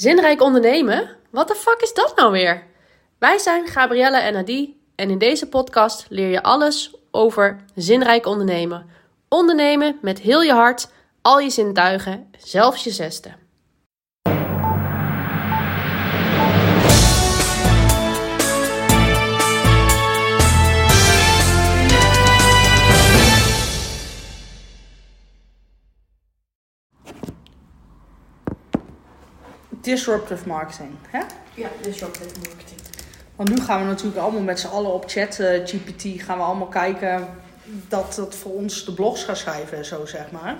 Zinrijk ondernemen? Wat de fuck is dat nou weer? Wij zijn Gabrielle en Adi en in deze podcast leer je alles over zinrijk ondernemen. Ondernemen met heel je hart, al je zintuigen, zelfs je zesde. Disruptive marketing. Hè? Ja, disruptive marketing. Want nu gaan we natuurlijk allemaal met z'n allen op chat eh, GPT gaan we allemaal kijken dat dat voor ons de blogs gaat schrijven en zo, zeg maar.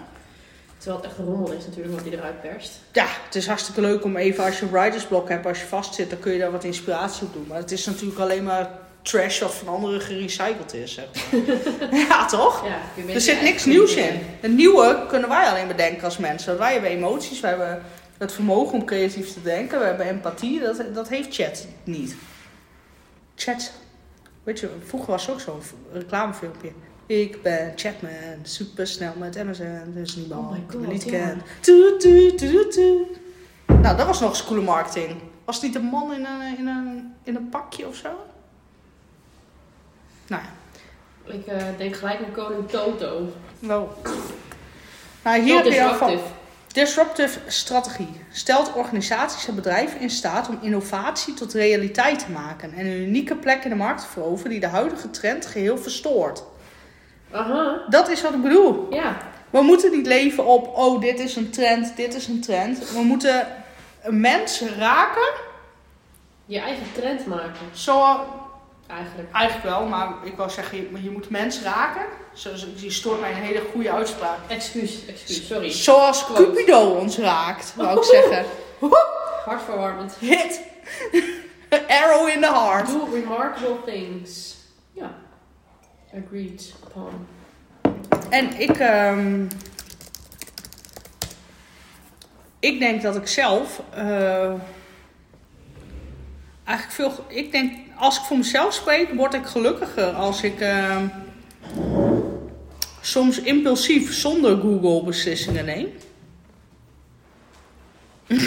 Terwijl het echt een rommel is natuurlijk wat hij eruit perst. Ja, het is hartstikke leuk om even als je een writersblok hebt, als je vastzit, dan kun je daar wat inspiratie op doen. Maar het is natuurlijk alleen maar trash wat van anderen gerecycled is. Zeg maar. ja, toch? Ja, Er zit niks nieuws in. Het nieuwe kunnen wij alleen bedenken als mensen. Wij hebben emoties, wij hebben het vermogen om creatief te denken, we hebben empathie. Dat, dat heeft chat niet. Chat, weet je, vroeger was er ook zo'n reclamefilmpje. Ik ben Chatman, super snel met Amazon, dus niemand Oh die me niet ja. kent. Nou, dat was nog eens coole marketing. Was het niet een man in een, in een, in een pakje of zo? Nou ja. Ik eh, denk gelijk naar koning Toto. Wel. Nou, hier heb je al van disruptive. strategie. Stelt organisaties en bedrijven in staat om innovatie tot realiteit te maken en een unieke plek in de markt te veroveren die de huidige trend geheel verstoort. Aha, Dat is wat ik bedoel. ja. We moeten niet leven op, oh, dit is een trend, dit is een trend. We moeten een mens raken, Je eigen trend maken, zoals, eigenlijk. eigenlijk wel, maar ik wou zeggen, je, je moet mens raken. Zoals, je stoort mij een hele goede uitspraak. Excuus, excuus, sorry. Zoals Quote. Cupido ons raakt, wou ik zeggen. Hartverwarmend. Hit. Arrow in the heart. Do remarkable things. Ja. Agreed upon. En ik, ehm, ik denk dat ik zelf, eh, eigenlijk veel, ik denk, als ik voor mezelf spreek, word ik gelukkiger als ik ehm, soms impulsief zonder Google beslissingen neem.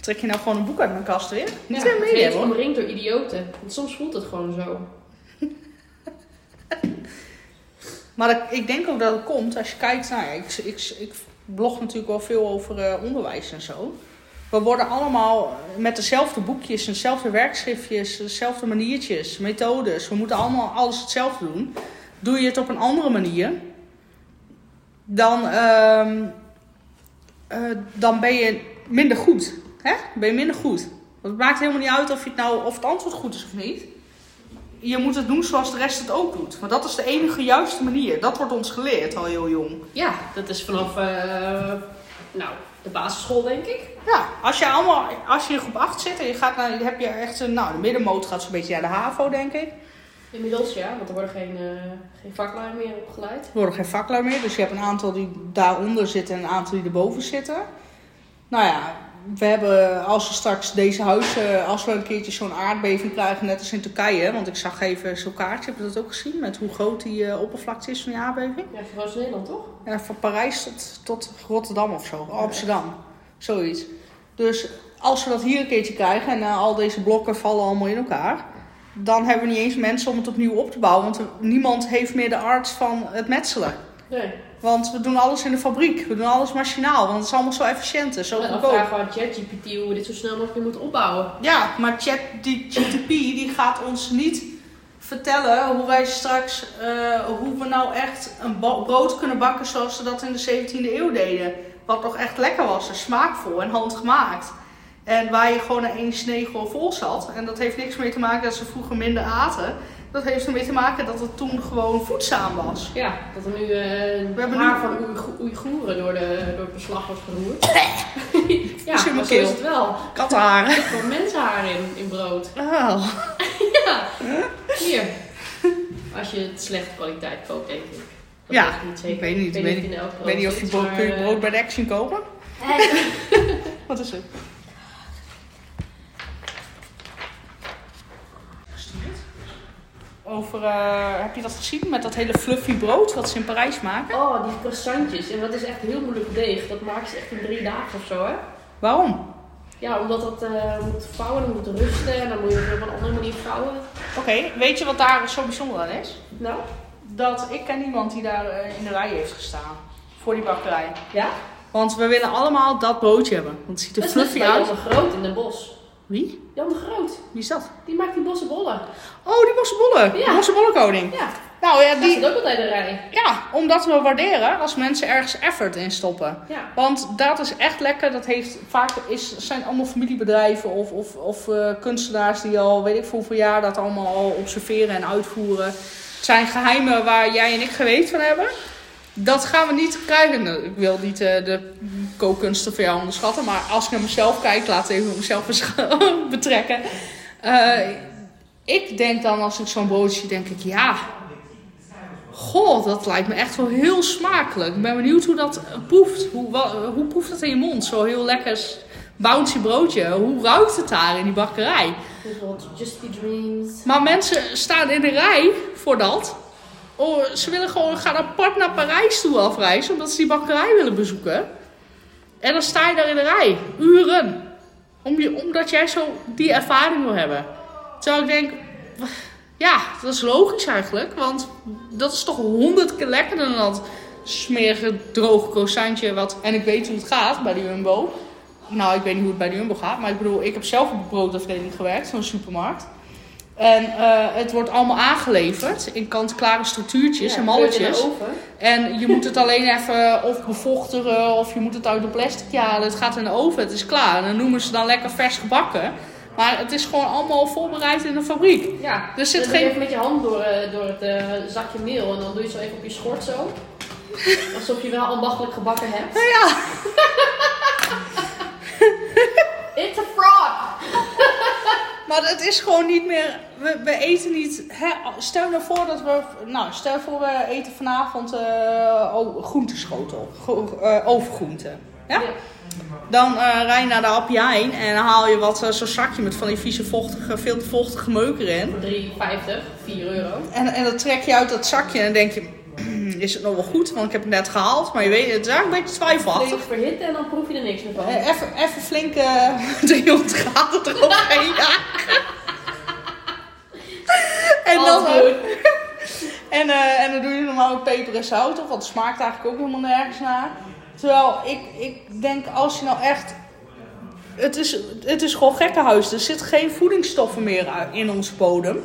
Trek je nou gewoon een boek uit mijn kast weer? Niet ja, ben hoor. omringd door idioten. Want soms voelt het gewoon zo. Maar ik, ik denk ook dat het komt als je kijkt naar. ik, ik, ik blog natuurlijk wel veel over eh, onderwijs en zo. We worden allemaal met dezelfde boekjes, dezelfde werkschriftjes, dezelfde maniertjes, methodes. We moeten allemaal alles hetzelfde doen. Doe je het op een andere manier, dan, ehm, eh, dan ben je minder goed. Hè? Ben je minder goed. Want het maakt helemaal niet uit of, je het nou, of het antwoord goed is of niet je moet het doen zoals de rest het ook doet. Want dat is de enige juiste manier. Dat wordt ons geleerd al heel jong. Ja, dat is vanaf eh, nou, de basisschool, denk ik. Ja, als je allemaal, als je in groep 8 zit en je gaat naar, heb je echt een, nou, de middenmoot gaat zo'n beetje naar de HAVO, denk ik. Inmiddels ja, want er worden geen, eh geen vaklui meer opgeleid. Er worden geen vaklui meer, dus je hebt een aantal die daaronder zitten en een aantal die erboven zitten. Nou ja, we hebben, als we straks deze huizen, als we een keertje zo'n aardbeving krijgen, net als in Turkije, want ik zag even zo'n kaartje, heb je dat ook gezien, met hoe groot die eh, oppervlakte is van die aardbeving? Ja, ons Nederland toch? Ja, van Parijs tot, tot Rotterdam of zo. Amsterdam. Zoiets. Dus als we dat hier een keertje krijgen en eh, al deze blokken vallen allemaal in elkaar. Dan hebben we niet eens mensen om het opnieuw op te bouwen. Want niemand heeft meer de arts van het metselen. Nee. Want we doen alles in de fabriek. We doen alles machinaal. Want het is allemaal zo efficiënt en zo En dan goedkoop. vragen we aan ChatGPT hoe we dit zo snel mogelijk moeten opbouwen. Ja, maar chat, die gaat ons niet vertellen hoe wij straks, eh, hoe we nou echt een brood kunnen bakken zoals ze dat in de 17e eeuw deden. Wat nog echt lekker was en smaakvol en handgemaakt. En waar je gewoon een één snee gewoon vol zat. En dat heeft niks mee te maken dat ze vroeger minder aten. Dat heeft ermee te maken dat het toen gewoon voedzaam was. Ja, dat er nu eh We hebben haar nu- van Oeigo- Oeigoeren door, de, door het beslag wordt geroerd. ja, mijn maar zo is het wel. Kattenharen. Er zit gewoon mensenhaar in, in brood. Oh. Ja, hier. Als je het slechte kwaliteit koopt, denk ik. Dat Ja, weet ik niet zeker. ik weet niet. Ik weet niet, ik weet niet of je brood, maar, kun je eh, brood bij de Action kopen. Wat is het? Over, eh, heb je dat gezien met dat hele fluffy brood wat ze in Parijs maken? Oh, die croissantjes. En dat is echt heel moeilijk deeg. Dat maken ze echt in drie dagen of zo, hè? Waarom? Ja, omdat dat eh, moet vouwen, dan moet rusten en dan moet je het op een andere manier vouwen. Oké, weet je wat daar zo bijzonder aan is? Nou? Dat ik ken iemand die daar eh, in de rij heeft gestaan. Voor die bakkerij. Ja? Want we willen allemaal dat broodje hebben. Want het ziet er Dat is fluffy uit. Jan de Groot in Den Bosch. Wie? Jan de Groot, Wie is dat? die maakt die bossenbollen. Oh, die bossenbollen. Ja. Bossenbollenkoning. Ja, Nou ja, die zit ook altijd in de rij. Ja, omdat we waarderen als mensen ergens effort in stoppen. Ja. Want dat is echt lekker. Dat heeft vaak is, zijn allemaal familiebedrijven of, of, of eh, kunstenaars die al weet ik voor hoeveel jaar dat allemaal al observeren en uitvoeren. Het zijn geheimen waar jij en ik geweten van hebben. Dat gaan we niet krijgen. Nou, Ik wil niet eh, de kookkunsten van jou onderschatten, maar als ik naar mezelf kijk, laat even mezelf betrekken. Eh, ik denk dan als ik zo'n broodje denk ik ja. Goh, dat lijkt me echt wel heel smakelijk. Ik ben benieuwd hoe dat proeft. Hoe, hoe proeft dat in je mond? Zo heel lekker bouncy broodje. Hoe ruikt het daar in die bakkerij? Just Dreams. Maar mensen staan in de rij voor dat. Oh, ze willen gewoon gaan apart naar Parijs toe afreizen. Omdat ze die bakkerij willen bezoeken. En dan sta je daar in de rij. Uren. Om je, omdat jij zo die ervaring wil hebben. Terwijl ik denk... Ja, dat is logisch eigenlijk. Want dat is toch honderd keer lekkerder dan dat smerige, droge croissantje. Wat, en ik weet hoe het gaat bij de Jumbo. Nou, ik weet niet hoe het bij de Jumbo gaat. Maar ik bedoel, ik heb zelf op de broodafdeling gewerkt. Zo'n supermarkt. En eh, het wordt allemaal aangeleverd in kant-klare structuurtjes en Ja, malletjes. En je moet het alleen even of bevochtigen of je moet het uit de plastic halen. Het gaat in de oven, het is klaar. En dan noemen ze dan lekker vers gebakken. Maar het is gewoon allemaal voorbereid in de fabriek. Ja, Er zit dan geen- even met je hand door, eh, door het eh, zakje meel en dan doe je het zo even op je schort zo. Alsof je wel ambachtelijk gebakken hebt. Ja, It's a fraud! maar het is gewoon niet meer. We, we eten niet. Hè, stel nou voor dat we. Nou, stel voor we eten vanavond oh, groenteschotel. Go- eh, overgroenten. Ja? Ja. Dan eh, rij je naar de Heijn en dan haal je wat, eh, zo'n zakje met van die vieze, vochtige, veel te vochtige meuk erin. Voor 3,50, 4 euro. En, en dan trek je uit dat zakje en dan denk je, is het nog wel goed? Want ik heb het net gehaald, maar je weet, het is eigenlijk een beetje twijfelachtig. Flink verhitten en dan proef je er niks meer van. Eh, Even, even flinke 300 graden eroverheen jagen. En dan, eh, en, eh, en dan doe je normaal ook peper en zout op, want het smaakt eigenlijk ook helemaal nergens naar. Terwijl ik, ik denk, als je nou echt... Het is, het is gewoon gekkenhuis. Er zit geen voedingsstoffen meer in onze bodem.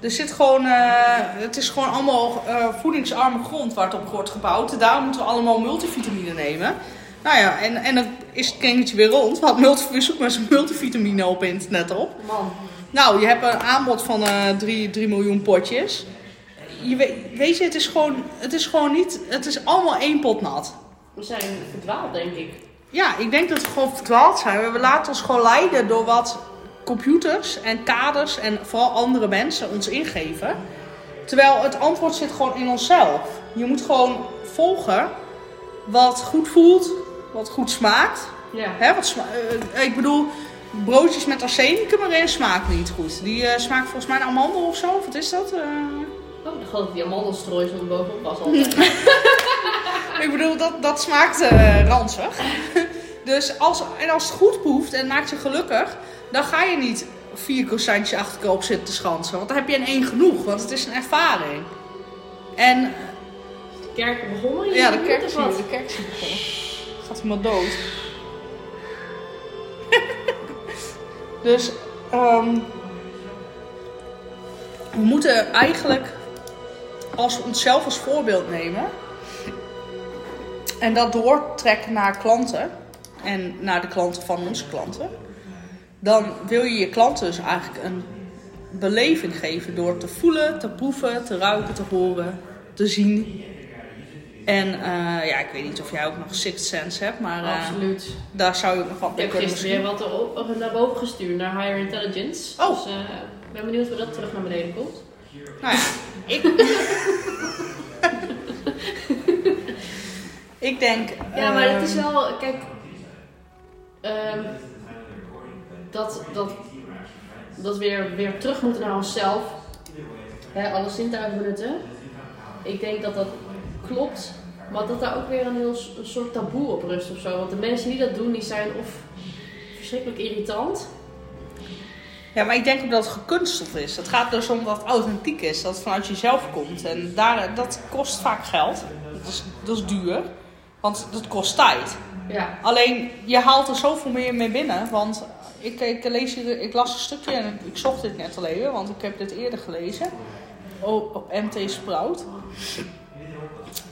Er zit gewoon, eh, het is gewoon allemaal eh, voedingsarme grond waar het op wordt gebouwd. Daarom moeten we allemaal multivitamine nemen. Nou ja, en, en dan is het kringetje weer rond. We multi, zoek maar eens multivitamine op internet op. Man, Nou, je hebt een aanbod van eh 3, 3 miljoen potjes. Je weet, weet je, het is, gewoon, het is gewoon niet... Het is allemaal één pot nat. we zijn verdwaald denk ik. Ja, ik denk dat we gewoon verdwaald zijn. We laten ons gewoon leiden door wat computers en kaders en vooral andere mensen ons ingeven. Terwijl het antwoord zit gewoon in onszelf. Je moet gewoon volgen wat goed voelt, wat goed smaakt. Ja. Hè, wat sma- eh, ik bedoel, broodjes met arsenicum erin smaakt niet goed. Die eh, smaakt volgens mij naar amandel of zo. Wat is dat? Eh, Oh, dat die amandelstrooisel bovenop was altijd. Ik bedoel, dat, dat smaakt ranzig. dus als, en als het goed proeft en maakt je gelukkig, dan ga je niet vier croissantjes achter elkaar op zitten te schansen. Want dan heb je in één genoeg, want het is een ervaring. En De kerk begonnen hier? ja, de kerk je, de kerk je begonnen. Gaat helemaal dood. dus ehm, we moeten eigenlijk, als we onszelf als voorbeeld nemen en dat doortrekken naar klanten en naar de klanten van onze klanten, dan wil je je klanten dus eigenlijk een beleving geven door te voelen, te proeven, te ruiken, te horen, te zien. En eh, ja, ik weet niet of jij ook nog Sixth Sense hebt, maar eh, Absoluut. daar zou je ook nog wat Ik mee heb kunnen gisteren weer misschien. wat erop, naar boven gestuurd, naar Higher Intelligence. Oh. Dus eh, ik ben benieuwd hoe dat terug naar beneden komt. Nou ja, ik... ik denk... Ja, maar het is ehm, wel, kijk, ehm, dat, dat, dat weer, weer terug moeten naar onszelf. Hè, alle zintuigen benutten. Ik denk dat dat klopt Maar dat daar ook weer een heel een soort taboe op rust of zo. Want de mensen die dat doen, die zijn of verschrikkelijk irritant. Ja, maar ik denk ook dat het gekunsteld is. Het gaat dus om dat het authentiek is, dat het vanuit jezelf komt. En daar, dat kost vaak geld. Dat is, dat is duur, want dat kost tijd. Ja. Alleen, je haalt er zoveel meer mee binnen. Want ik, ik, lees hier, ik las een stukje en ik, ik zocht dit net al even, want ik heb dit eerder gelezen. Op, op MT Sprout.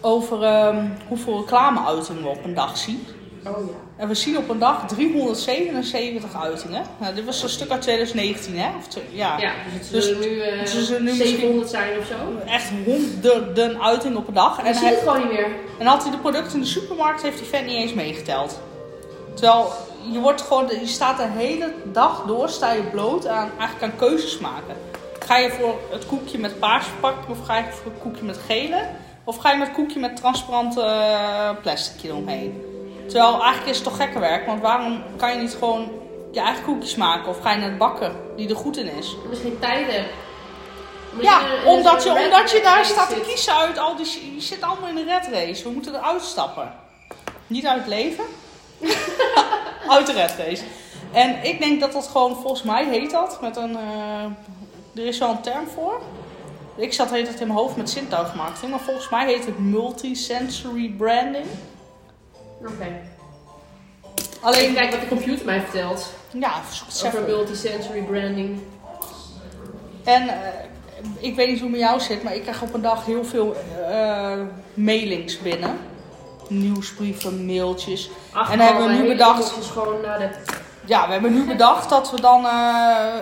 Over ehm, hoeveel reclameuitingen we op een dag zien. Oh ja. En we zien op een dag 377 uitingen. Nou, dit was een stuk uit 2019, hè? Of ja. Ja, dus het Dus- zullen nu, ze zullen nu misschien- 700 zijn of zo. Echt honderden uitingen op een dag. En hij, het gewoon niet meer. en had hij de producten in de supermarkt, heeft hij vet niet eens meegeteld. Terwijl je, wordt gewoon, je staat de hele dag door, sta je bloot aan, eigenlijk aan keuzes maken. Ga je voor het koekje met paars verpakking of ga je voor het koekje met gele? Of ga je met het koekje met transparante eh, plastic eromheen? Terwijl eigenlijk is het toch gekke werk, want waarom kan je niet gewoon je eigen koekjes maken? Of ga je naar de bakker die er goed in is? Misschien tijd hebt. Omdat Ja, een omdat je, omdat je daar staat te kiezen uit al die... Je zit allemaal in de red race. We moeten eruit stappen. Niet uit het leven. Uit de red race. En ik denk dat dat gewoon, volgens mij heet dat, met een... eh, er is wel een term voor. Ik zat heet het in mijn hoofd met zintuigmarketing. Maar volgens mij heet het multisensory branding. Oké. Alleen, Even kijken wat de computer mij vertelt. ja, Over multisensory branding. En eh, ik weet niet hoe het met jou zit, maar ik krijg op een dag heel veel eh, mailings binnen. Nieuwsbrieven, mailtjes. Ach, En hebben we nu bedacht- de... Ja, we hebben nu bedacht dat we dan eh,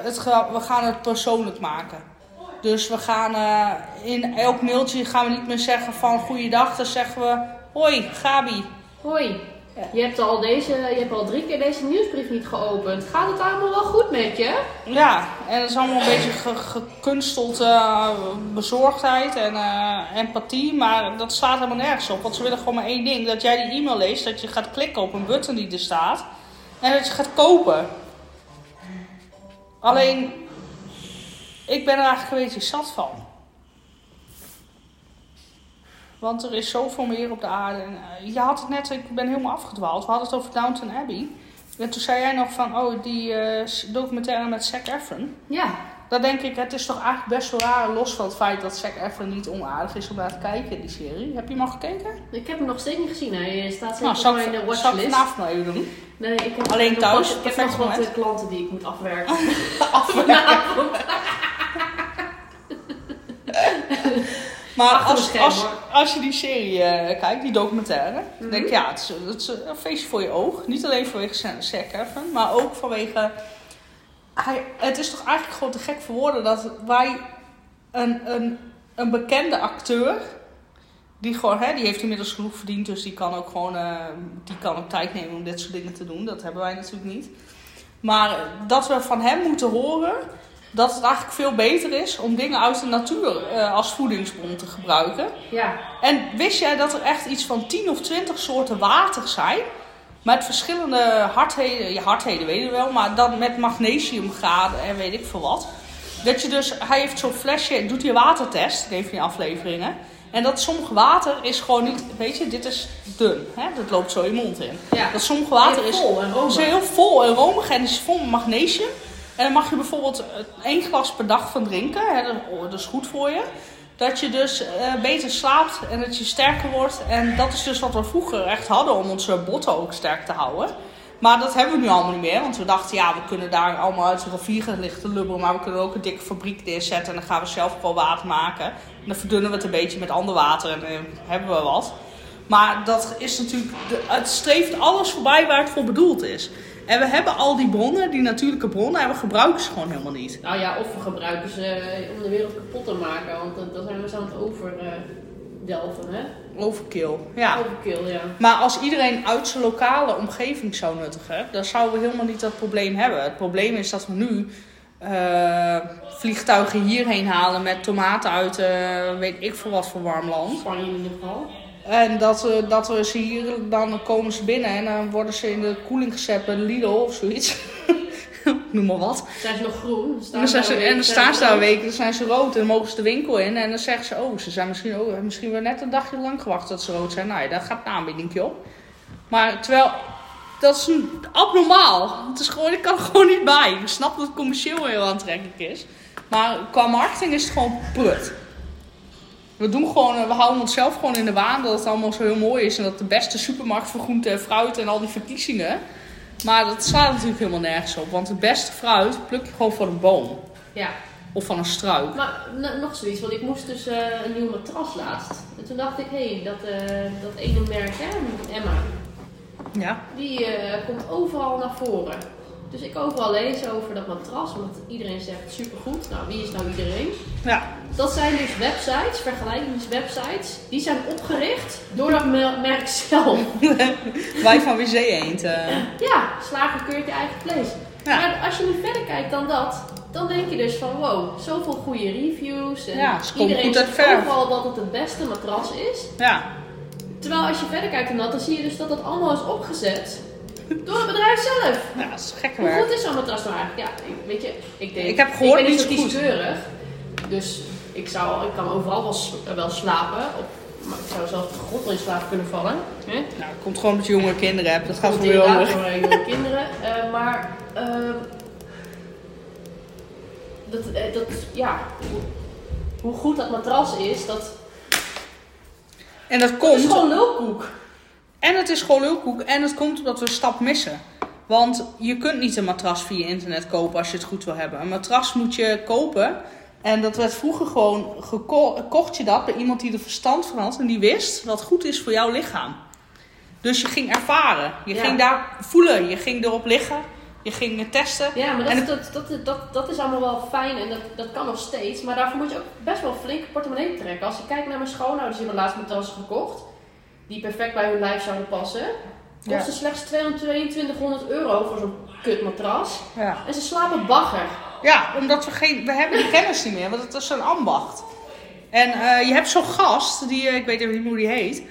het, we gaan het persoonlijk maken. Dus we gaan eh, in elk mailtje gaan we niet meer zeggen van goeiedag, dan zeggen we hoi Gabi. Hoi, je hebt, al deze, je hebt al drie keer deze nieuwsbrief niet geopend. Gaat het allemaal wel goed met je? Ja, en het is allemaal een beetje ge- gekunsteld eh, bezorgdheid en eh, empathie, maar dat staat helemaal nergens op. Want ze willen gewoon maar één ding, dat jij die e-mail leest, dat je gaat klikken op een button die er staat en dat je gaat kopen. Alleen, ik ben er eigenlijk een beetje zat van. Want er is zoveel meer op de aarde. En, eh, je had het net, ik ben helemaal afgedwaald. We hadden het over Downton Abbey. En toen zei jij nog van, oh, die eh, documentaire met Zac Efron. Ja. Dan denk ik, het is toch eigenlijk best wel raar, los van het feit dat Zac Efron niet onaardig is om naar te kijken in die serie. Heb je hem al gekeken? Ik heb hem nog steeds niet gezien. Hij staat zeker Nou, ik, mijn eh, zal ik watchlist. vanavond maar even doen. Nee, ik heb Alleen thuis, ik heb nog wat moment. eh, klanten die ik moet afwerken. Maar als, als, als je die serie eh, kijkt, die documentaire, dan denk ik, Mhm. ja, het is, het is een feestje voor je oog. Niet alleen vanwege Zac Efron, maar ook vanwege... Hij, het is toch eigenlijk gewoon te gek voor woorden dat wij een, een, een bekende acteur, die gewoon, hè, die heeft inmiddels genoeg verdiend, dus die kan ook gewoon, eh, die kan ook tijd nemen om dit soort dingen te doen. Dat hebben wij natuurlijk niet. Maar dat we van hem moeten horen dat het eigenlijk veel beter is om dingen uit de natuur eh, als voedingsbron te gebruiken. Ja. En wist jij dat er echt iets van 10 of 20 soorten water zijn? Met verschillende hardheden, ja, hardheden weten we wel, maar dan met magnesiumgraden en weet ik veel wat. Dat je dus, hij heeft zo'n flesje, doet hij een watertest in een van die afleveringen. En dat sommige water is gewoon niet, weet je, dit is dun. Hè? Dat loopt zo je mond in. Ja. Dat sommige water Heel is, vol en romig. is heel vol en romig en is vol met magnesium. En dan mag je bijvoorbeeld eh, één glas per dag van drinken. Hè? Dat, oh, is goed voor je. Dat je dus eh, beter slaapt en dat je sterker wordt. En dat is dus wat we vroeger echt hadden om onze botten ook sterk te houden. Maar dat hebben we nu allemaal niet meer. Want we dachten, ja, we kunnen daar allemaal uit de rivier liggen lubberen. Maar we kunnen ook een dikke fabriek neerzetten. En dan gaan we zelf gewoon water maken. En dan verdunnen we het een beetje met ander water. En dan hebben we wat. Maar dat is natuurlijk, het streeft alles voorbij waar het voor bedoeld is. En we hebben al die bronnen, die natuurlijke bronnen, en we gebruiken ze gewoon helemaal niet. Nou ja, of we gebruiken ze eh, om de wereld kapot te maken. Want dan- zijn we zo aan het overdelven, hè? Overkill. Ja. Overkill, ja. Maar als iedereen uit zijn lokale omgeving zou nuttigen, dan zouden we helemaal niet dat probleem hebben. Het probleem is dat we nu eh, vliegtuigen hierheen halen met tomaten uit eh, weet ik veel wat voor warm land. Spanje in ieder geval. En dat, we dat we ze hier, dan komen ze binnen en dan worden ze in de koeling gezet bij Lidl of zoiets. noem maar wat. Zijn ze nog groen? Dan En staan dan, zijn ze en dan een staan ze daar een week, dan zijn ze rood en dan mogen ze de winkel in. En dan zeggen ze, oh, ze zijn misschien, oh, misschien wel net een dagje lang gewacht dat ze rood zijn. Nou ja, daar gaat een aanbieding op. Maar terwijl, dat is een, abnormaal. Het is gewoon, ik kan er gewoon niet bij. Ik snap dat het commercieel heel aantrekkelijk is. Maar qua marketing is het gewoon prut. We doen gewoon, we houden onszelf gewoon in de waan dat het allemaal zo heel mooi is. En dat de beste supermarkt voor groente en fruit en al die verkiezingen. Maar dat slaat natuurlijk helemaal nergens op. Want het beste fruit pluk je gewoon van een boom. Ja, Of van een struik. maar nog zoiets, want ik moest dus eh, een nieuw matras laatst. En toen dacht ik, hé, hey, dat, eh, dat ene merk, hè, Emma, Ja. die eh, komt overal naar voren. Dus ik overal lees over dat matras, want iedereen zegt supergoed. Nou, wie is nou iedereen? Ja. Dat zijn dus websites, vergelijkingswebsites, die zijn opgericht door dat mer- merk zelf. Wij van WC Eend. Ja, slager keurt je eigen vlees. Ja. Maar als je nu verder kijkt dan dat, dan denk je dus van wow, zoveel goede reviews. En Ja, iedereen zegt overal dat het het beste matras is. ja. Terwijl als je verder kijkt dan dat, dan zie je dus dat dat allemaal is opgezet door het bedrijf zelf. ja, dat is gekke Hoe werk. goed is zo'n matras nou eigenlijk? Ja, ik- weet je, ik denk... Ik heb gehoord ik ben niet niet zo kieskeurig. Dus ik, zou, ik kan overal wel, wel slapen. Op, maar ik zou zelf de grond wel in slaap kunnen vallen. Hè? Nou, het komt gewoon omdat je jongere kinderen hebt. Dat gaat voor jonge kinderen. Eh, maar ehm, dat, eh, dat, ja, hoe, hoe goed dat matras is, dat, En dat dat komt. is gewoon lulkoek. En het is gewoon lulkoek. En het komt omdat we een stap missen. Want je kunt niet een matras via internet kopen als je het goed wil hebben. Een matras moet je kopen. En dat werd vroeger gewoon kocht je dat bij iemand die er verstand van had. En die wist wat goed is voor jouw lichaam. Dus je ging ervaren. Je Ja. ging daar voelen. Je ging erop liggen. Je ging het testen. Ja, maar dat, En dat, dat, dat, dat is allemaal wel fijn en dat, dat kan nog steeds. Maar daarvoor moet je ook best wel flink portemonnee trekken. Als je kijkt naar mijn schoonouders, die hebben laatst matrassen gekocht. Die perfect bij hun lijf zouden passen. Kosten slechts 2200 euro voor zo'n kutmatras. Ja. En ze slapen bagger. Ja, omdat we geen, we hebben die kennis niet meer, want het is een ambacht. En eh, je hebt zo'n gast, die, eh, ik weet even niet hoe die heet. Die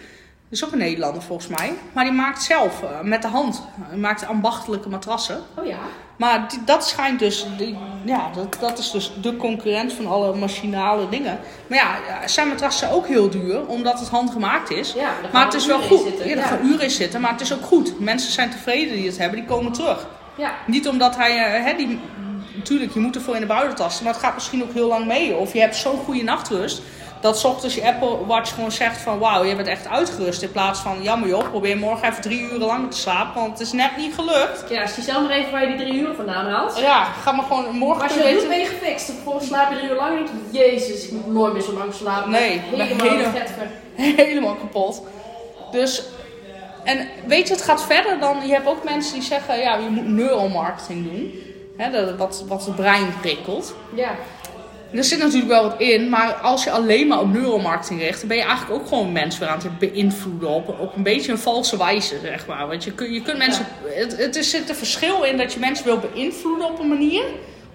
is ook een Nederlander volgens mij. Maar die maakt zelf eh, met de hand. Hij maakt ambachtelijke matrassen. Oh ja. Maar die- dat schijnt dus, die, ja, dat, dat is dus de concurrent van alle machinale dingen. Maar ja, zijn matrassen ook heel duur, omdat het handgemaakt is. Ja, Maar het is wel goed. zitten. Ja, er gaan uren in zitten, maar het is ook goed. Mensen zijn tevreden die het hebben, die komen terug. Ja. Niet omdat hij, eh, hè, die, natuurlijk, je moet ervoor in de buiten tasten, maar het gaat misschien ook heel lang mee. Of je hebt zo'n goede nachtrust, dat ochtends je Apple Watch gewoon zegt van, wauw, je bent echt uitgerust. In plaats van, jammer joh, probeer morgen even drie uur lang te slapen, want het is net niet gelukt. Ja, zie zelf maar even waar je die drie uur vandaan haalt. Ja, ga maar gewoon morgen Maar als je dat je doet, weten- ben je gefixt. En vervolgens slaap je drie uur lang en denk je, jezus, ik moet nooit meer zo lang slapen. Nee, helemaal helemaal- helemaal kapot. Dus, en weet je, het gaat verder dan, je hebt ook mensen die zeggen, ja, je moet neuromarketing doen. Hè, dat, wat, wat het brein prikkelt. Ja. Er zit natuurlijk wel wat in, maar als je alleen maar op neuromarketing richt, dan ben je eigenlijk ook gewoon mensen weer aan het beïnvloeden op, op een beetje een valse wijze, zeg maar. Want je, kun, je kunt mensen, het, het is, zit een verschil in dat je mensen wil beïnvloeden op een manier,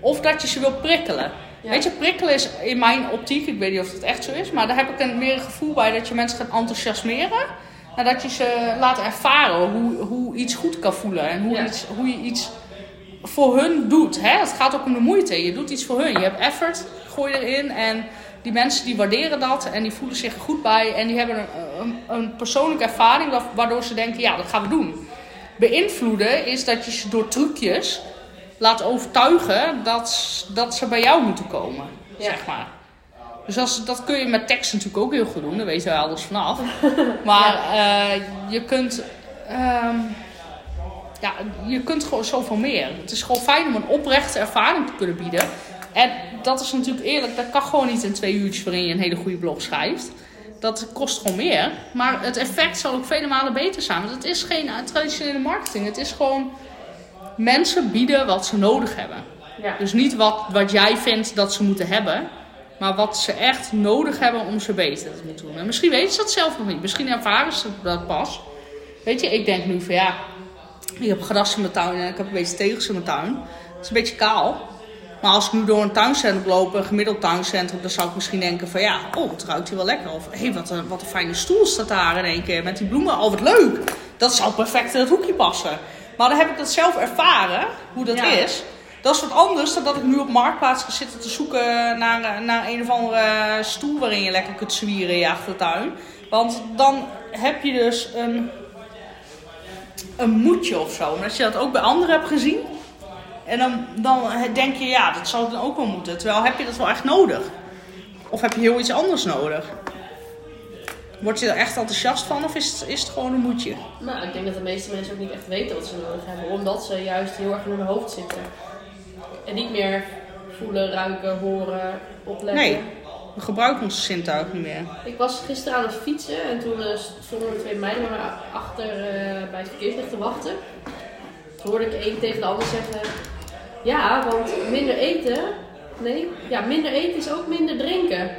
of dat je ze wil prikkelen. Ja. Weet je, prikkelen is in mijn optiek, ik weet niet of het echt zo is, maar daar heb ik een, meer een gevoel bij dat je mensen gaat enthousiasmeren. Nadat je ze laat ervaren hoe, hoe iets goed kan voelen en hoe, Ja. iets, hoe je iets voor hun doet. Hè? Het gaat ook om de moeite. Je doet iets voor hun. Je hebt effort, gooi erin. En die mensen die waarderen dat en die voelen zich er goed bij. En die hebben een, een, een persoonlijke ervaring wa- waardoor ze denken, ja, dat gaan we doen. Beïnvloeden is dat je ze door trucjes laat overtuigen dat, dat ze bij jou moeten komen. Ja. Zeg maar. Dus als, dat kun je met tekst natuurlijk ook heel goed doen. Daar weten we alles vanaf. Maar eh, je kunt... ehm, ja, je kunt gewoon zoveel meer. Het is gewoon fijn om een oprechte ervaring te kunnen bieden. En dat is natuurlijk eerlijk, dat kan gewoon niet in twee uurtjes waarin je een hele goede blog schrijft. Dat kost gewoon meer. Maar het effect zal ook vele malen beter zijn. Want het is geen traditionele marketing. Het is gewoon mensen bieden wat ze nodig hebben. Ja. Dus niet wat, wat jij vindt dat ze moeten hebben. Maar wat ze echt nodig hebben om ze beter te moeten doen. En misschien weten ze dat zelf nog niet. Misschien ervaren ze dat pas. Weet je, ik denk nu van ja, ik heb gras in mijn tuin en ik heb een beetje tegels in mijn tuin. Het is een beetje kaal. Maar als ik nu door een tuincentrum loop, een gemiddeld tuincentrum, dan zou ik misschien denken van ja, oh, het ruikt hier wel lekker. Of hé, hey, wat, een, wat een fijne stoel staat daar in één keer met die bloemen. Oh, wat leuk. Dat zou perfect in het hoekje passen. Maar dan heb ik dat zelf ervaren, hoe dat Ja. is. Dat is wat anders dan dat ik nu op Marktplaats ga zitten te zoeken naar, naar een of andere stoel waarin je lekker kunt zwieren in je achtertuin. Want dan heb je dus een, een moedje of zo. En als je dat ook bij anderen hebt gezien, en dan, dan denk je, ja, dat zou dan ook wel moeten. Terwijl heb je dat wel echt nodig? Of heb je heel iets anders nodig? Word je er echt enthousiast van of is het, is het gewoon een moedje? Nou, ik denk dat de meeste mensen ook niet echt weten wat ze nodig hebben. Omdat ze juist heel erg in hun hoofd zitten. En niet meer voelen, ruiken, horen, opletten. Nee, we gebruiken onze zintuig niet meer. Ik was gisteren aan het fietsen en toen uh, stonden er twee meiden me achter uh, bij het verkeerslicht te wachten. Toen hoorde ik een tegen de ander zeggen: Ja, want minder eten. Nee, ja, minder eten is ook minder drinken.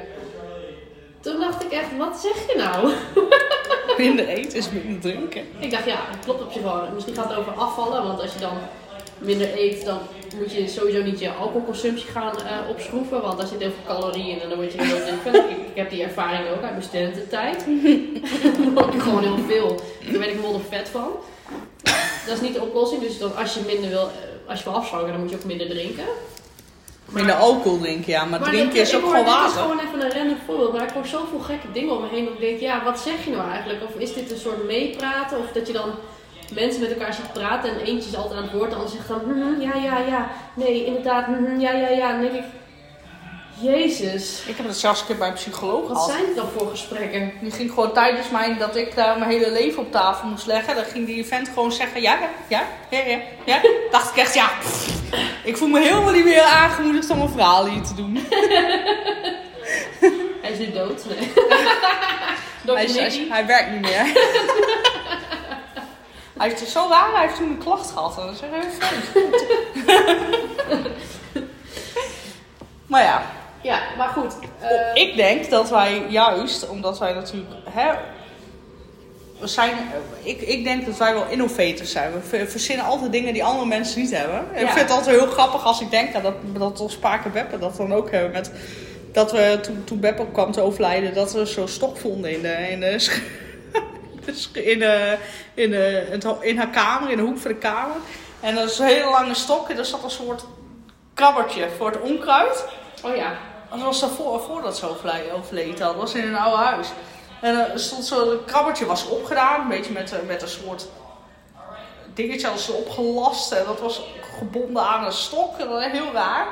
Toen dacht ik echt, wat zeg je nou? Minder eten is minder drinken. Ik dacht, ja, dat klopt op zich wel. Misschien gaat het over afvallen, want als je dan minder eet, dan moet je sowieso niet je alcoholconsumptie gaan uh, opschroeven, want daar zit heel veel calorieën in en dan word je heel ik, ik heb die ervaring ook uit mijn studententijd. dan word ik gewoon heel veel. Daar ben ik modder vet van. Dat is niet de oplossing, dus dan, als je minder wil, eh, als je wil dan moet je ook minder drinken. Minder alcohol drinken, ja. Maar, maar drinken is ook gewoon water. Het is gewoon even een random voorbeeld. Maar ik hoor zoveel gekke dingen om me heen. Dat ik denk, ja, wat zeg je nou eigenlijk? Of is dit een soort meepraten? Of dat je dan mensen met elkaar ziet praten en eentje is altijd aan het woord. En dan zegt dan, mm, ja, ja, ja. Nee, inderdaad, mm, ja, ja, ja. Dan denk ik, Jezus. Ik heb het zelfs een keer bij een psycholoog Wat zijn het dan voor gesprekken? Die ging gewoon tijdens mij dat ik daar mijn hele leven op tafel moest leggen. Dan ging die vent gewoon zeggen: Ja, ja, ja, ja, ja. Dacht ik echt, ja. ik voel me helemaal niet meer aangemoedigd om een verhaal hier te doen. hij is nu dood. Nee. hij, is, hij, hij, werkt niet meer. hij heeft zo waar, hij heeft toen een klacht gehad. En dat is heel vreemd. maar ja. Ja, maar goed. Uh... Ik denk dat wij juist, omdat wij natuurlijk. Hè, we zijn, ik, ik denk dat wij wel innovators zijn. We verzinnen altijd dingen die andere mensen niet hebben. Ja. Ik vind het altijd heel grappig als ik denk dat, dat ons Spaken Beppe dat dan ook hebben. Met, dat we toen, toen Beppe kwam te overlijden, dat we zo'n stok vonden in de, in de, in, de, in, de, in haar kamer, in de hoek van de kamer. En dat is een hele lange stok en er zat een soort krabbertje voor het onkruid. Oh ja. Dat was daarvoor, voordat ze overleed had. Dat was in een oude huis. En er stond zo'n krabbertje was opgedaan. Een beetje met, met een soort dingetje als opgelast. En dat was gebonden aan een stok. Heel raar.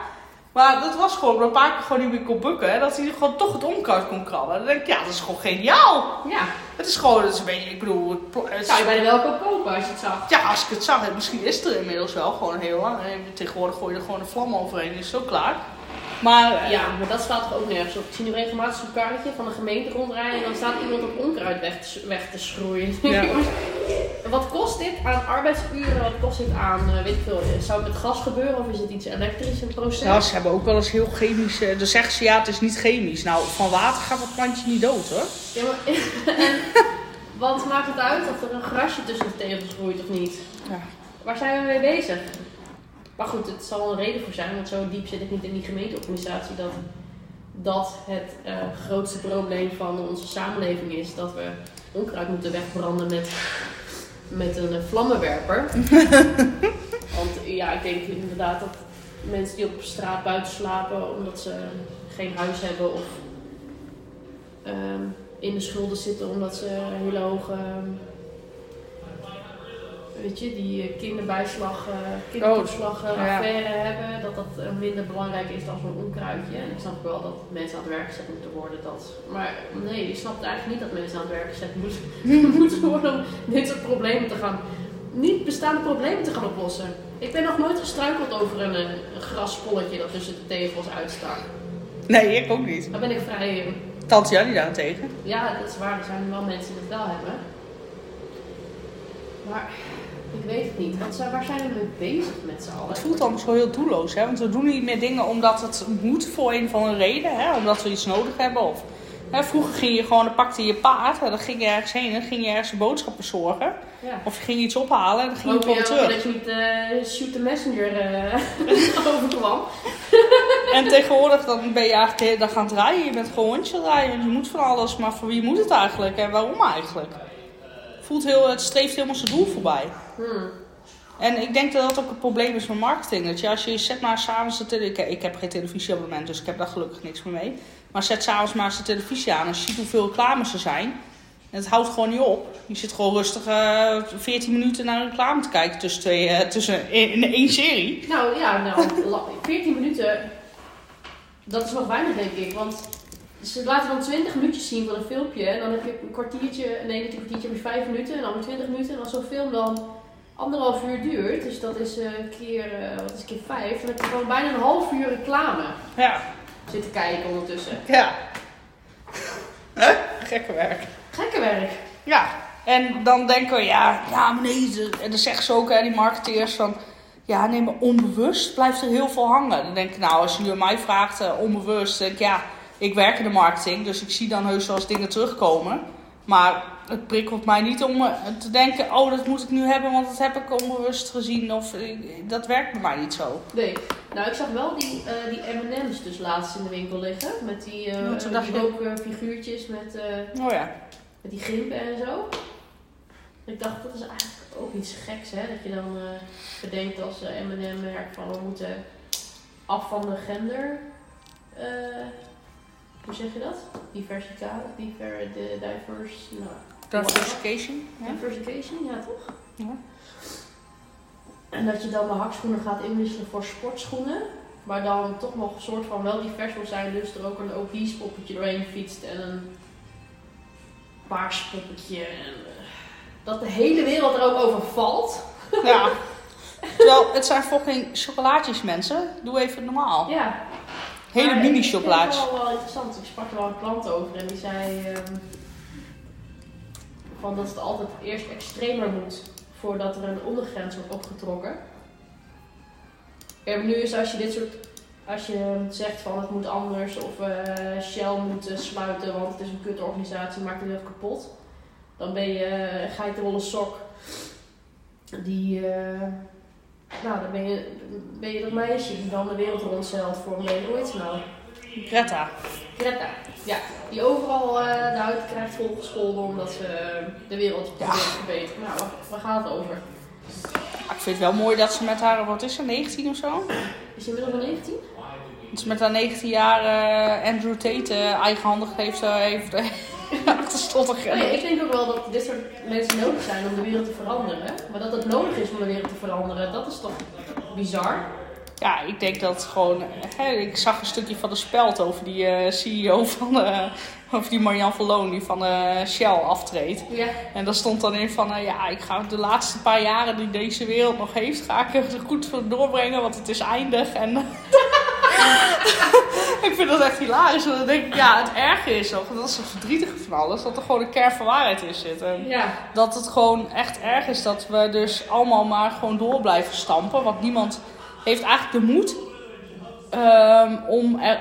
Maar dat was gewoon een paar keer gewoon niet meer kon bukken. Hè, dat hij gewoon toch het onkruid kon krabben. Dan denk ik, ja, dat is gewoon geniaal. Ja. Het is gewoon, het is een beetje, ik bedoel... Het Zou je bij de welke kopen als je het zag? Ja, als ik het zag. Misschien is het er inmiddels wel gewoon heel lang. Tegenwoordig gooi je er gewoon een vlam overheen. Is zo klaar. Maar, ja, maar dat staat toch ook nergens op. Ik zie nu regelmatig zo'n karretje van de gemeente rondrijden en dan staat iemand op onkruid weg te, weg te schroeien. Ja. wat kost dit aan arbeidsuren? Wat kost dit aan, uh, weet ik veel, zou het met gas gebeuren of is het iets elektrisch, een proces? Ja, ze hebben ook wel eens heel chemisch, dan zeggen ze ja, het is niet chemisch. Nou, van water gaat het plantje niet dood hoor. Ja, maar, en wat maakt het uit of er een grasje tussen de tegels groeit of niet? Ja. Waar zijn we mee bezig? Maar goed, het zal een reden voor zijn, want zo diep zit ik niet in die gemeenteorganisatie dat dat het uh, grootste probleem van onze samenleving is. Dat we onkruid moeten wegbranden met, met een vlammenwerper. want ja, ik denk inderdaad dat mensen die op straat buiten slapen omdat ze geen huis hebben of ehm, in de schulden zitten omdat ze hele hoge weet je, die eh, kinderbijslag, uh, kinderopslag uh, affaire hebben, dat dat minder belangrijk is dan zo'n onkruidje. En ik snap wel dat mensen aan het werk gezet moeten worden. Dat. Maar nee, je snapt eigenlijk niet dat mensen aan het werk gezet moeten, moeten worden om dit soort problemen te gaan, niet bestaande problemen te gaan oplossen. Ik ben nog nooit gestruikeld over een, een graspolletje dat tussen de tegels uitstak. Nee, ik ook niet. Daar ben ik vrij... Tante Jannie daarentegen? Ja, dat is waar. Er zijn wel mensen die het wel hebben. Maar ik weet het niet. Want waar zijn we mee bezig met z'n allen? Het voelt dan zo heel doelloos, hè? Want we doen niet meer dingen omdat het moet voor een van een reden, hè? Omdat we iets nodig hebben. Of, hè? Vroeger ging je gewoon, dan pakte je paard en dan ging je ergens heen en ging je ergens boodschappen bezorgen. Ja. Of je ging iets ophalen en dan ging je gewoon terug. dat je niet uh, shoot the messenger uh, overkwam. en tegenwoordig dan ben je eigenlijk dan gaan draaien. Je bent gewoon rondje draaien. Je moet van alles, maar voor wie moet het eigenlijk en waarom eigenlijk? Voelt heel, het streeft helemaal zijn doel voorbij. Hmm. En ik denk dat dat ook het probleem is van marketing. Dat je als je zet maar s'avonds de tele- ik, ik heb geen televisieabonnement, dus ik heb daar gelukkig niks meer mee. Maar zet s'avonds maar eens de televisie aan en ziet hoeveel reclames er zijn. En het houdt gewoon niet op. Je zit gewoon rustig eh 14 minuten naar een reclame te kijken tussen, twee, eh, tussen in, in één serie. Nou ja, nou, la- 14 minuten, dat is nog weinig denk ik. Want ze laten dan 20 minuutjes zien van een filmpje. En dan heb je een kwartiertje, nee niet een kwartiertje, je 5 minuten. En dan weer 20 minuten. En als zo'n film dan anderhalf uur duurt, dus dat is eh, keer, eh, wat is keer 5. Dan heb je gewoon bijna een half uur reclame Ja. zitten kijken ondertussen. Ja. Gekke werk. Gekke werk. Ja, en dan denken we, ja, ja maar nee, en dan zeggen ze ook, hè, die marketeers, van... Ja, nee, maar onbewust blijft er heel veel hangen. Dan denk ik, nou, als je nu aan mij vraagt, eh, onbewust, denk ik, ja, ik werk in de marketing, dus ik zie dan heus wel eens dingen terugkomen. Maar het prikkelt mij niet om eh, te denken, oh, dat moet ik nu hebben, want dat heb ik onbewust gezien. Of eh, dat werkt bij mij niet zo. Nee. Nou, ik zag wel die, eh, die M&M's dus laatst in de winkel liggen. Met die, eh dacht die ook figuurtjes met... eh, Oh ja. Met die grimpen en zo. Ik dacht, dat is eigenlijk ook iets geks, hè? Dat je dan eh, bedenkt als eh, M&M-merk van we moeten af van de gender. Hoe zeg je dat? Diversiteit, diver, de diverse, nou, Diversification. Ja. diversification, ja toch? Ja. En dat je dan de hakschoenen gaat inwisselen voor sportschoenen. Maar dan toch nog een soort van wel divers wil zijn. Dus er ook een obese poppetje doorheen fietst. En een paars poppetje. En, eh, dat de hele wereld er ook over valt. ja. Terwijl, het zijn fucking chocolaatjes, mensen. Doe even normaal. Ja. Hele Maar mini Ik chocolaatjes. het wel, wel interessant. Ik sprak er wel een klant over. En die zei... ehm, van dat het altijd eerst extremer moet. Voordat er een ondergrens wordt opgetrokken. Nu is als je dit soort als je zegt van het moet anders of eh, Shell moet eh, sluiten want het is een kutorganisatie, maakt het kapot. Dan ben je uh, geitenwolle sok. Die, eh, nou dan ben je, ben je dat meisje die dan de wereld rondzeilt voor een hele, hoe heet ze nou? Greta. Greta. Ja, die overal eh, de huid krijgt volgescholden omdat ze eh, de wereld probeert te verbeteren. Nou, waar, gaat het over? Ik vind het wel mooi dat ze met haar, wat is ze, 19 of zo? Is ze inmiddels al 19? Dat ze met haar 19 jaar Andrew Tate eh, eigenhandig heeft, heeft achterstond Oh ja, ik denk ook wel dat dit soort mensen nodig zijn om de wereld te veranderen. Maar dat het nodig is om de wereld te veranderen, dat is toch bizar? Ja, ik denk dat gewoon... Hè, ik zag een stukje van de speld over die eh, CEO van... eh, over die Marianne Verloon die van eh, Shell aftreedt. Ja. En daar stond dan in van... ja, ik ga de laatste paar jaren die deze wereld nog heeft... ga ik er goed voor doorbrengen, want het is eindig. En ik vind dat echt hilarisch. En dan denk ik, ja, het erge is toch... dat is het verdrietige van alles... dat er gewoon een kern van waarheid in zit. En Ja. dat het gewoon echt erg is dat we dus allemaal maar gewoon door blijven stampen. Want niemand heeft eigenlijk de moed ehm, om, er,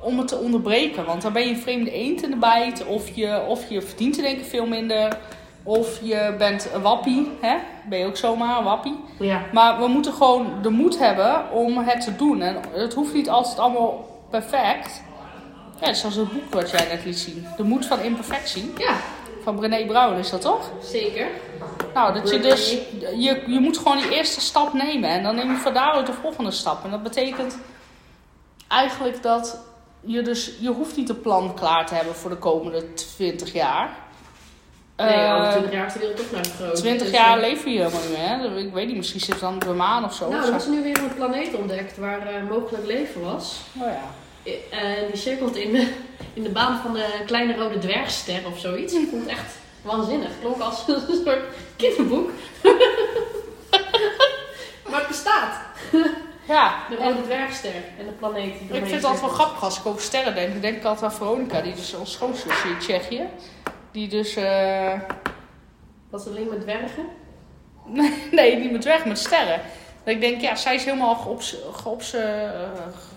om het te onderbreken. Want dan ben je een vreemde eend in de bijt. Of je, of je verdient in één keer veel minder. Of je bent een wappie. Hè? Ben je ook zomaar een wappie. Ja. Maar we moeten gewoon de moed hebben om het te doen. En het hoeft niet altijd allemaal perfect. Ja, zoals het boek wat jij net liet zien. De moed van imperfectie. Ja, Van Brené Brown is dat toch? zeker. Nou, dat je dus, je, je moet gewoon die eerste stap nemen en dan neem je van daaruit de volgende stap. En dat betekent eigenlijk dat je dus, je hoeft niet een plan klaar te hebben voor de komende 20 jaar. Nee, Eh, over 20 jaar is de wereld toch naar groot. 20 Dus, jaar eh, leven je helemaal niet meer. Ik weet niet, misschien zit het dan de maan of zo. Nou, er is nu weer een planeet ontdekt waar eh, mogelijk leven was. Oh ja. En die cirkelt in de, in de baan van de kleine rode dwergster of zoiets. Ik vond het echt waanzinnig. Klonk als een soort kinderboek. maar het bestaat. Ja, De rode dwergster en de planeet. die ik vind het altijd wel grappig als ik over sterren denk. Ik denk altijd aan Veronica, die dus ons schoonzusje in Tsjechië. Die dus, eh, Was het alleen met dwergen? Nee, niet met weg, met sterren. Dat ik denk, ja, zij is helemaal geobs geobs eh,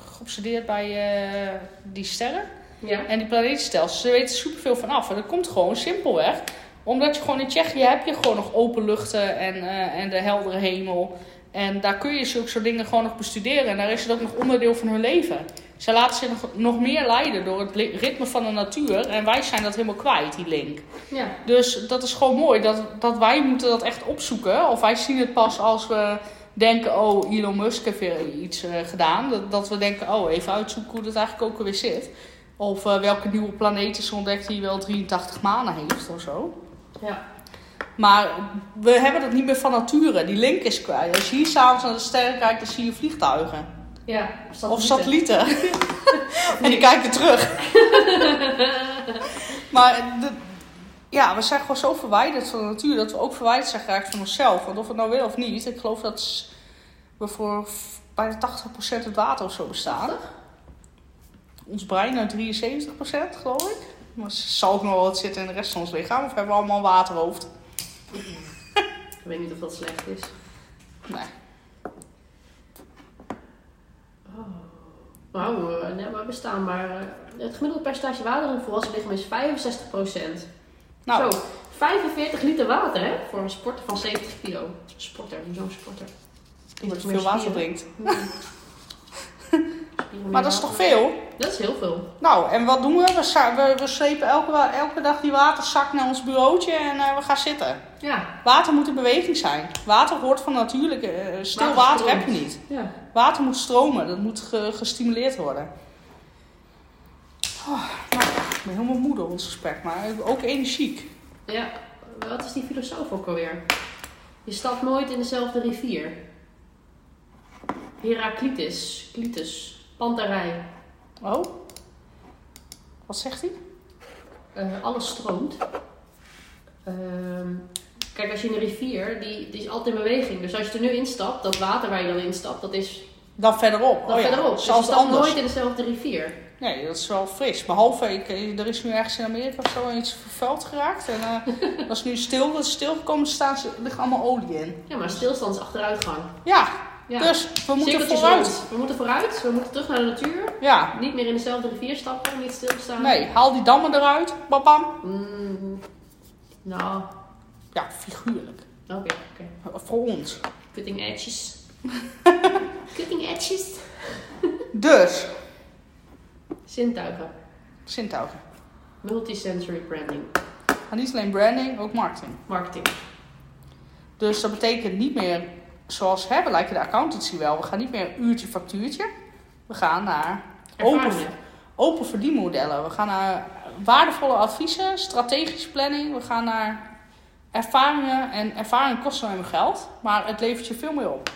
geobsedeerd bij eh, die sterren. Ja. En die planetenstelsels. Ze weten superveel van af. En dat komt gewoon simpelweg. Omdat je gewoon in Tsjechië heb je gewoon nog open luchten en, en de heldere hemel. En daar kun je zulke soort dingen gewoon nog bestuderen. En daar is het ook nog onderdeel van hun leven. Zij laten zich nog, nog meer leiden door het ritme van de natuur. En wij zijn dat helemaal kwijt, die link. Ja. Dus dat is gewoon mooi. Dat, dat wij moeten dat echt opzoeken. Of wij zien het pas als we denken... Oh, Elon Musk heeft weer iets eh, gedaan. Dat, dat we denken, oh, even uitzoeken hoe dat eigenlijk ook alweer zit. Of eh, welke nieuwe planeet is ontdekt die wel 83 manen heeft of zo. Ja. Maar we hebben dat niet meer van nature. Die link is kwijt. Als je hier s'avonds naar de sterren kijkt, dan zie je vliegtuigen. Ja. Of satellieten. en die kijken terug. maar de, ja, we zijn gewoon zo verwijderd van de natuur dat we ook verwijderd zijn geraakt van onszelf. Want of we het nou willen of niet, ik geloof dat we voor bijna 80% uit water of zo bestaan. Ons brein uit 73% geloof ik. Maar zal ook nog wel wat zitten in de rest van ons lichaam. Of hebben we allemaal een waterhoofd? Ik weet niet of dat slecht is. Nee. Nou, nee, maar we staan maar... eh, het gemiddelde percentage water in een volwassen lichaam is 65% Nou, Zo, 45 liter water, hè? Voor een sporter van 70 kilo. Sporter, zo'n sporter. je veel water drinkt. Maar dat is toch veel? Dat is heel veel. Nou, en wat doen we? We, we, we slepen elke, elke dag die waterzak naar ons bureautje en eh, we gaan zitten. Ja. Water moet in beweging zijn. Water hoort van natuurlijk. eh, stil Water heb je niet. Ja. Water moet stromen. Dat moet ge- gestimuleerd worden. Oh, nou, ik ben helemaal moe door ons gesprek, maar ook energiek. Ja, wat is die filosoof ook alweer? Je stapt nooit in dezelfde rivier. Heraclitus, Clitus, Pantarij. Oh? Wat zegt hij? Eh, alles stroomt. Ehm, kijk, als je in een rivier, die, die is altijd in beweging. Dus als je er nu instapt, dat water waar je dan instapt, dat is Dan verderop. dan oh ja, verderop. Dus je stapt anders. nooit in dezelfde rivier. Nee, dat is wel fris. Behalve, ik, er is nu ergens in Amerika of zo iets vervuild geraakt. En eh, dat is nu stil, dat is stilgekomen, er staan, er ligt allemaal olie in. Ja, maar stilstand is achteruitgang. Ja, Ja. dus we moeten vooruit. rond. We moeten vooruit, we moeten terug naar de natuur. Ja, Niet meer in dezelfde rivier stappen, niet stilstaan. nee, haal die dammen eruit, babam. Mm, nou, Ja, figuurlijk. oké, oké. Voor ons. Cutting edges. Cutting edges. Dus, Zintuigen. zintuigen. Multisensory branding. Niet alleen branding, ook marketing. Marketing. Dus dat betekent niet meer zoals hebben, lijken de accountancy wel. We gaan niet meer uurtje factuurtje. We gaan naar open, open verdienmodellen. We gaan naar waardevolle adviezen, strategische planning. We gaan naar ervaringen. En ervaring kost maar geld, maar het levert je veel meer op.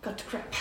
Cut crap.